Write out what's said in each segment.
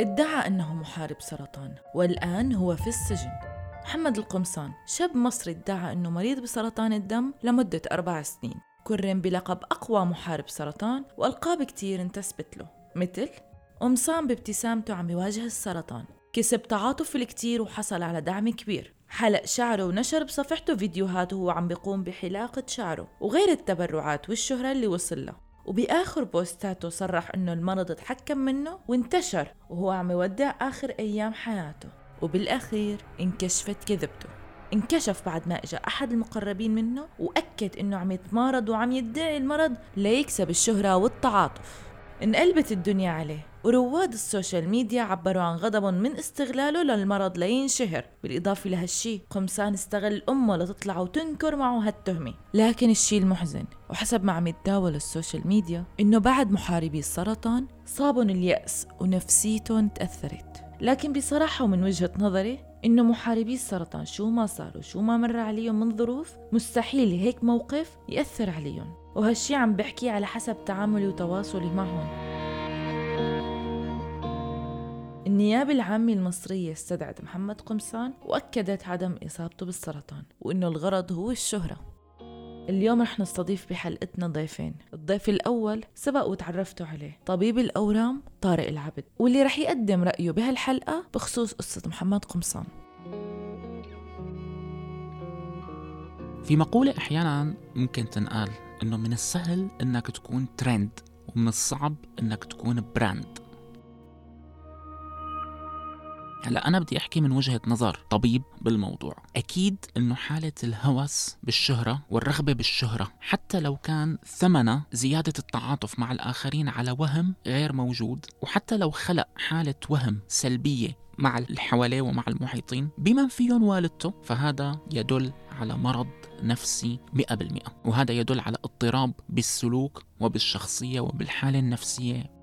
ادعى أنه محارب سرطان والآن هو في السجن. محمد القمصان شاب مصري ادعى أنه مريض بسرطان الدم لمدة أربع سنين. كرم بلقب أقوى محارب سرطان وألقاب كتير انتسبت له. مثل قمصان بابتسامته عم يواجه السرطان. كسب تعاطف الكتير وحصل على دعم كبير. حلق شعره ونشر بصفحته فيديوهات وهو عم بيقوم بحلاقة شعره وغير التبرعات والشهرة اللي وصل لها وبآخر بوستاته صرح إنه المرض تحكم منه وانتشر وهو عم يودع آخر أيام حياته. وبالأخير انكشفت كذبته. انكشف بعد ما اجى أحد المقربين منه وأكد إنه عم يتمارض وعم يدعي المرض ليكسب الشهرة والتعاطف. انقلبت الدنيا عليه. ورواد ال social media عبروا عن غضبهم من استغلاله للمرض لينشهر بالإضافة لهالشي قمصان استغل أمه لتطلع وتنكر معه هالتهمة. لكن الشي المحزن وحسب ما عم يتداول ال social media إنه بعد محاربي السرطان صابهم اليأس ونفسيتهم تأثرت. لكن بصراحة ومن وجهة نظري إنه محاربي السرطان شو ما صاروا شو ما مر عليهم من ظروف مستحيل هيك موقف يأثر عليهم. وهالشي عم بحكي على حسب تعاملي وتواصلي معهم. النيابة العامة المصرية استدعت محمد قمصان وأكدت عدم إصابته بالسرطان وإنه الغرض هو الشهرة. اليوم رح نستضيف بحلقتنا ضيفين الضيف الأول سبق وتعرفتوا عليه طبيب الأورام طارق العبد واللي رح يقدم رأيه بهالحلقة بخصوص قصة محمد قمصان. في مقولة أحيانا ممكن تنقال إنه من السهل إنك تكون ترند ومن الصعب إنك تكون brand هلا أنا بدي أحكي من وجهة نظر طبيب بالموضوع. أكيد إنه حالة الهوس بالشهرة والرغبة بالشهرة حتى لو كان ثمنها زيادة التعاطف مع الآخرين على وهم غير موجود وحتى لو خلق حالة وهم سلبية مع اللي حواليه ومع المحيطين بمن فيهم والدته فهذا يدل على مرض نفسي 100% وهذا يدل على اضطراب بالسلوك وبالشخصية وبالحالة النفسية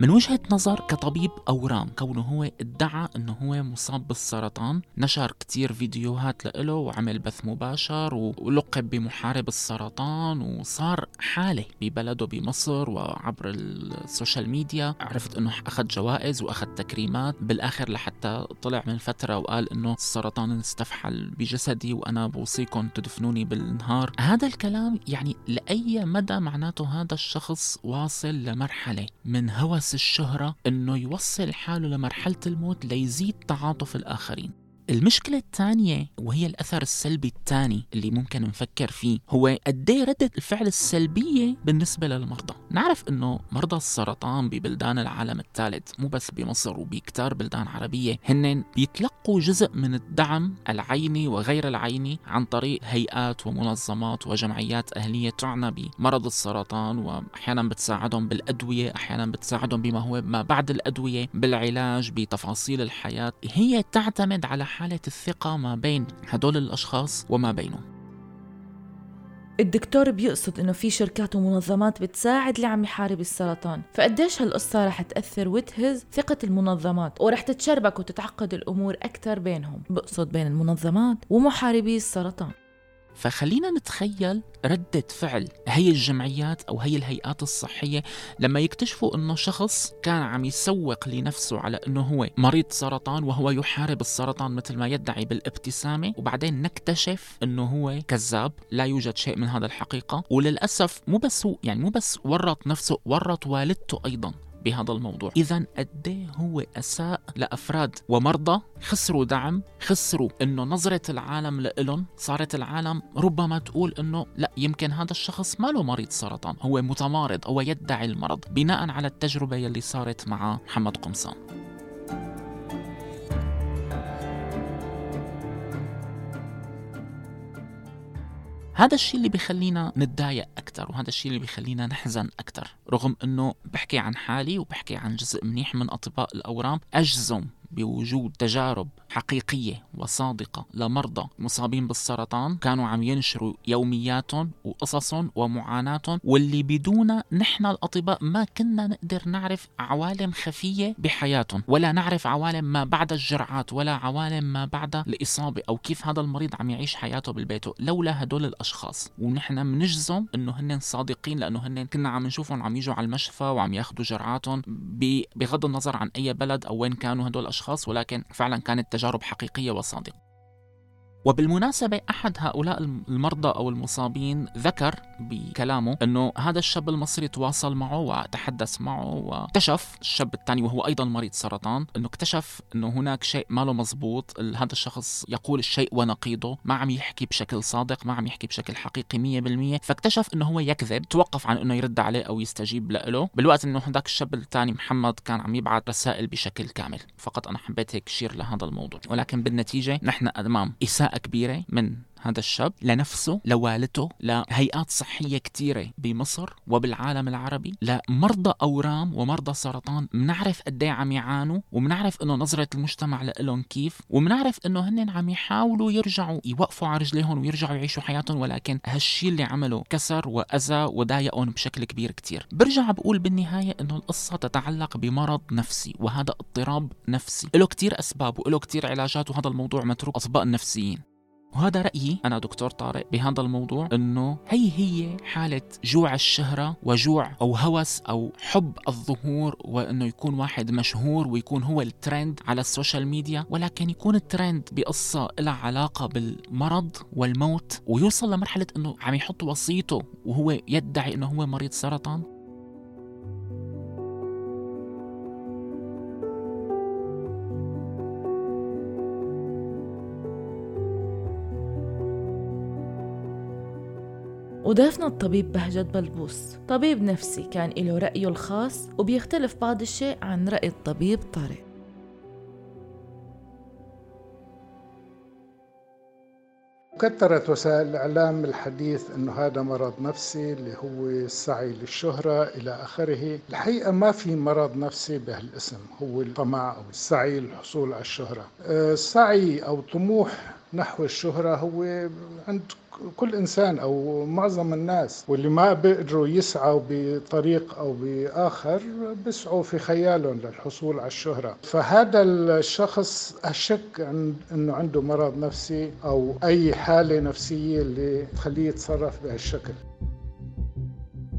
من وجهة نظر كطبيب أورام كونه هو ادعى أنه هو مصاب بالسرطان نشر كتير فيديوهات لإله وعمل بث مباشر ولقب بمحارب السرطان وصار حالة ببلده بمصر وعبر السوشيال ميديا. عرفت أنه أخذ جوائز وأخذ تكريمات بالآخر لحتى طلع من فترة وقال أنه السرطان استفحل بجسدي وأنا بوصيكم تدفنوني بالنهار. هذا الكلام يعني لأي مدى معناته هذا الشخص واصل لمرحلة من هوس بس الشهرة إنه يوصل حاله لمرحلة الموت ليزيد تعاطف الآخرين. المشكلة الثانية وهي الأثر السلبي الثاني اللي ممكن نفكر فيه هو إيه ردة الفعل السلبية بالنسبة للمرضى؟ نعرف أنه مرضى السرطان ببلدان العالم الثالث مو بس بمصر وبكتار بلدان عربية هن بيتلقوا جزء من الدعم العيني وغير العيني عن طريق هيئات ومنظمات وجمعيات أهلية تعنى بمرض السرطان وأحيانا بتساعدهم بالأدوية أحيانا بتساعدهم بما هو ما بعد الأدوية بالعلاج بتفاصيل الحياة. هي تعتمد على حالة الثقة ما بين هدول الأشخاص وما بينه الدكتور بيقصد إنه في شركات ومنظمات بتساعد اللي عم يحارب السرطان. فقديش هالقصة رح تأثر وتهز ثقة المنظمات؟ ورح تتشربك وتتعقد الأمور أكثر بينهم. بقصد بين المنظمات ومحاربي السرطان. فخلينا نتخيل ردة فعل هي الجمعيات أو هي الهيئات الصحية لما يكتشفوا أنه شخص كان عم يسوق لنفسه على أنه هو مريض سرطان وهو يحارب السرطان مثل ما يدعي بالابتسامة وبعدين نكتشف أنه هو كذاب لا يوجد شيء من هذا الحقيقة وللأسف مو بس هو يعني مو بس ورط نفسه ورط والدته أيضا. بهذا الموضوع. إذا قد إيه هو أساء لأفراد ومرضى؟ خسروا دعم خسروا إنه نظرة العالم لإلهم صارت العالم ربما تقول إنه لا يمكن هذا الشخص ما له مريض سرطان. هو متمارض أو يدعي المرض. بناء على التجربة يلي صارت مع محمد قمصان. هذا الشيء اللي بيخلينا نتضايق أكثر وهذا الشيء اللي بيخلينا نحزن أكثر رغم أنه بحكي عن حالي وبحكي عن جزء منيح من أطباء الأورام أجزم بوجود تجارب حقيقية وصادقة لمرضى مصابين بالسرطان كانوا عم ينشروا يومياتهم وقصصهم ومعاناتهم واللي بدون نحن الأطباء ما كنا نقدر نعرف عوالم خفية بحياتهم. ولا نعرف عوالم ما بعد الجرعات ولا عوالم ما بعد الإصابة أو كيف هذا المريض عم يعيش حياته بالبيت. لولا هدول الأشخاص. ونحن بنجزم إنه هن صادقين لأنه هن كنا عم نشوفهم عم يجوا على المشفى وعم ياخذوا جرعاتهم بغض النظر عن أي بلد أو وين كانوا هدول الأشخاص. ولكن فعلا كانت تجارب حقيقية وصادقة. وبالمناسبة أحد هؤلاء المرضى أو المصابين ذكر بكلامه أنه هذا الشاب المصري تواصل معه وتحدث معه واكتشف الشاب الثاني وهو أيضا مريض سرطان أنه اكتشف أنه هناك شيء ما له مزبوط هذا الشخص يقول الشيء ونقيضه ما عم يحكي بشكل صادق ما عم يحكي بشكل حقيقي 100% فاكتشف أنه هو يكذب توقف عن أنه يرد عليه أو يستجيب له بالوقت أنه هذاك الشاب الثاني محمد كان عم يبعث رسائل بشكل كامل فقط أنا حبيت هيك شير لهذا الموضوع ولكن بالنتيجة نحن أمام إساءة كبيرة من هذا الشاب لنفسه لوالدته لهيئات صحية كثيرة بمصر وبالعالم العربي لمرضى أورام ومرضى سرطان. بنعرف قد إيه عم يعانوا وبنعرف إنه نظرة المجتمع لهم كيف وبنعرف إنه هن عم يحاولوا يرجعوا يوقفوا على رجليهم ويرجعوا يعيشوا حياتهم ولكن هالشي اللي عمله كسر وأذى وضايقهم بشكل كبير كتير. برجع بقول بالنهاية إنه القصة تتعلق بمرض نفسي وهذا اضطراب نفسي. له كتير أسباب وله كتير علاجات وهذا الموضوع متروك أطباء النفسيين وهذا رأيي أنا دكتور طارق بهذا الموضوع أنه هي هي حالة جوع الشهرة وجوع أو هوس أو حب الظهور وأنه يكون واحد مشهور ويكون هو الترند على السوشيال ميديا ولكن يكون الترند بقصة لها علاقة بالمرض والموت ويوصل لمرحلة أنه عم يحط وصيته وهو يدعي أنه هو مريض سرطان. وضيفنا الطبيب بهجت بلبوس طبيب نفسي كان له رأيه الخاص وبيختلف بعض الشيء عن رأي الطبيب طارق. كثرت وسائل الإعلام الحديث أنه هذا مرض نفسي اللي هو السعي للشهرة إلى آخره. الحقيقة ما في مرض نفسي بهالاسم هو الطمع أو السعي للحصول على الشهرة. آه، السعي أو طموح نحو الشهرة هو عند كل إنسان أو معظم الناس. واللي ما بيقدروا يسعوا بطريق أو بآخر بيسعوا في خيالهم للحصول على الشهرة. فهذا الشخص أشك إنه عنده مرض نفسي أو أي حالة نفسية اللي تخليه يتصرف بهالشكل.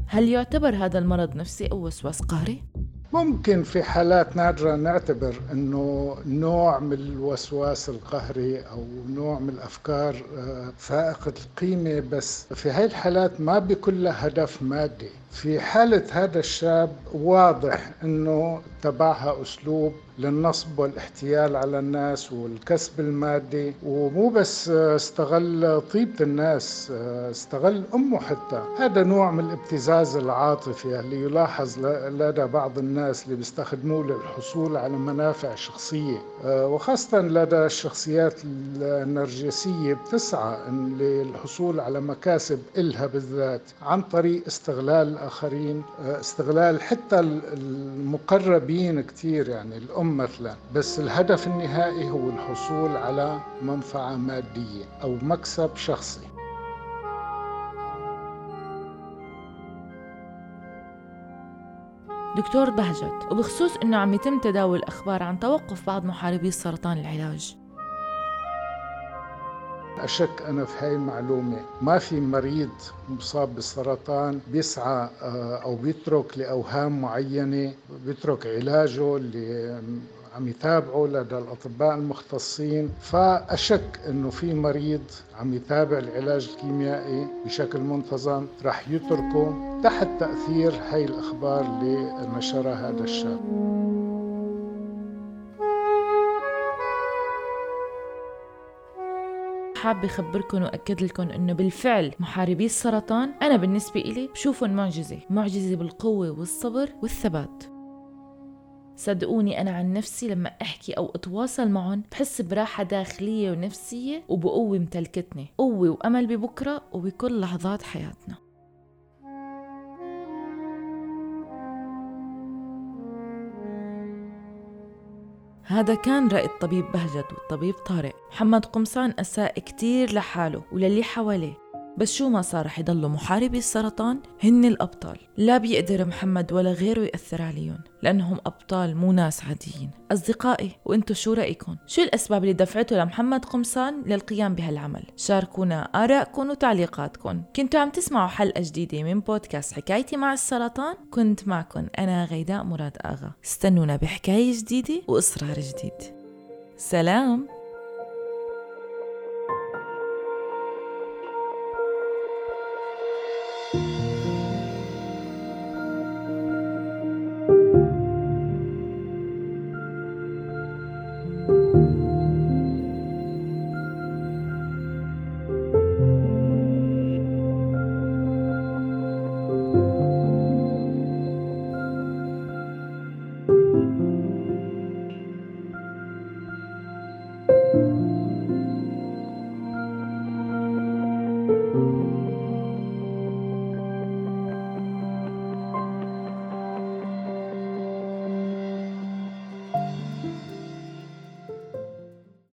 هل يعتبر هذا المرض نفسي أو وسواس قهري؟ ممكن في حالات نادرة نعتبر أنه نوع من الوسواس القهري أو نوع من الأفكار آه، فائقة القيمة بس في هاي الحالات ما لها هدف مادي. في حالة هذا الشاب واضح أنه تبعها أسلوب للنصب والاحتيال على الناس والكسب المادي ومو بس استغل طيبة الناس استغل أمه حتى. هذا نوع من الابتزاز العاطفي اللي يلاحظ لدى بعض الناس اللي بيستخدموه للحصول على منافع شخصية. وخاصة لدى الشخصيات النرجسية بتسعى للحصول على مكاسب إلها بالذات عن طريق استغلال الآخرين استغلال حتى المقربين كثير يعني الأم مثلا. بس الهدف النهائي هو الحصول على منفعة مادية أو مكسب شخصي. دكتور بهجت وبخصوص إنه عم يتم تداول أخبار عن توقف بعض محاربي السرطان العلاج. أشك أنا في هاي المعلومة. ما في مريض مصاب بالسرطان بيسعى آه، أو بيترك لأوهام معينة بيترك علاجه اللي عم يتابعوا لدى الأطباء المختصين. فأشك أنه في مريض عم يتابع العلاج الكيميائي بشكل منتظم رح يتركه تحت تأثير هاي الأخبار اللي نشرها هذا الشاب. حابة أخبركم وأكد لكم إنه بالفعل محاربي السرطان. أنا بالنسبة إلي بشوفهم معجزة معجزة بالقوة والصبر والثبات. صدقوني أنا عن نفسي لما أحكي أو أتواصل معهم بحس براحة داخلية ونفسية وبقوة متلكتني قوة وأمل ببكرة وبكل لحظات حياتنا. هذا كان رأي الطبيب بهجت والطبيب طارق. محمد قمصان أساء كتير لحاله وللي حواليه. بس شو ما صار رح يضلوا محاربي السرطان هن الأبطال. لا بيقدر محمد ولا غيره يأثر عليهم لأنهم أبطال مو ناس عاديين. أصدقائي وإنتو شو رأيكم؟ شو الأسباب اللي دفعته لمحمد قمصان للقيام بهالعمل؟ شاركونا آرائكم وتعليقاتكم. كنتوا عم تسمعوا حلقة جديدة من بودكاست حكايتي مع السرطان؟ كنت معكم أنا غيداء مراد آغا. استنونا بحكاية جديدة وإصرار جديد. سلام!